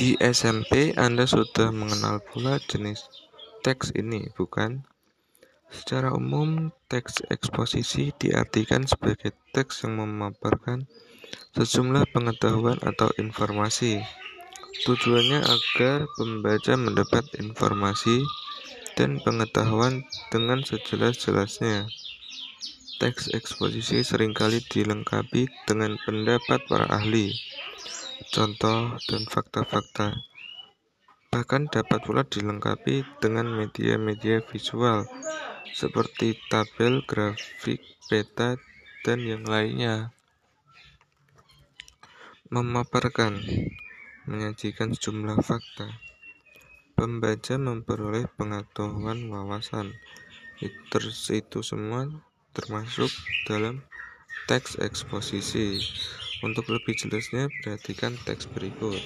Di SMP, Anda sudah mengenal pula jenis teks ini, bukan? Secara umum, teks eksposisi diartikan sebagai teks yang memaparkan sejumlah pengetahuan atau informasi. Tujuannya agar pembaca mendapat informasi dan pengetahuan dengan sejelas-jelasnya. Teks eksposisi sering kali dilengkapi dengan pendapat para ahli contoh, dan fakta-fakta. Bahkan dapat pula dilengkapi dengan media-media visual seperti tabel, grafik, peta, dan yang lainnya. Memaparkan menyajikan sejumlah fakta. Pembaca memperoleh pengetahuan wawasan. Itu semua termasuk dalam teks eksposisi. Untuk lebih jelasnya, perhatikan teks berikut.